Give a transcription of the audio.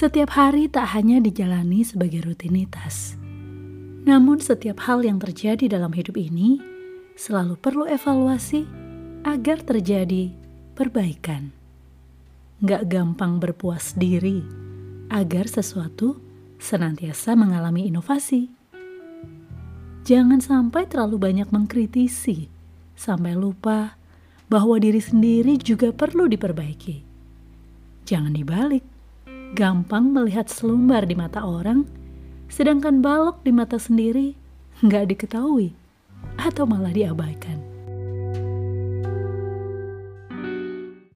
Setiap hari tak hanya dijalani sebagai rutinitas, namun setiap hal yang terjadi dalam hidup ini selalu perlu evaluasi agar terjadi perbaikan. Gak gampang berpuas diri agar sesuatu senantiasa mengalami inovasi. Jangan sampai terlalu banyak mengkritisi sampai lupa bahwa diri sendiri juga perlu diperbaiki. Jangan dibalik gampang melihat selumbar di mata orang, sedangkan balok di mata sendiri nggak diketahui atau malah diabaikan.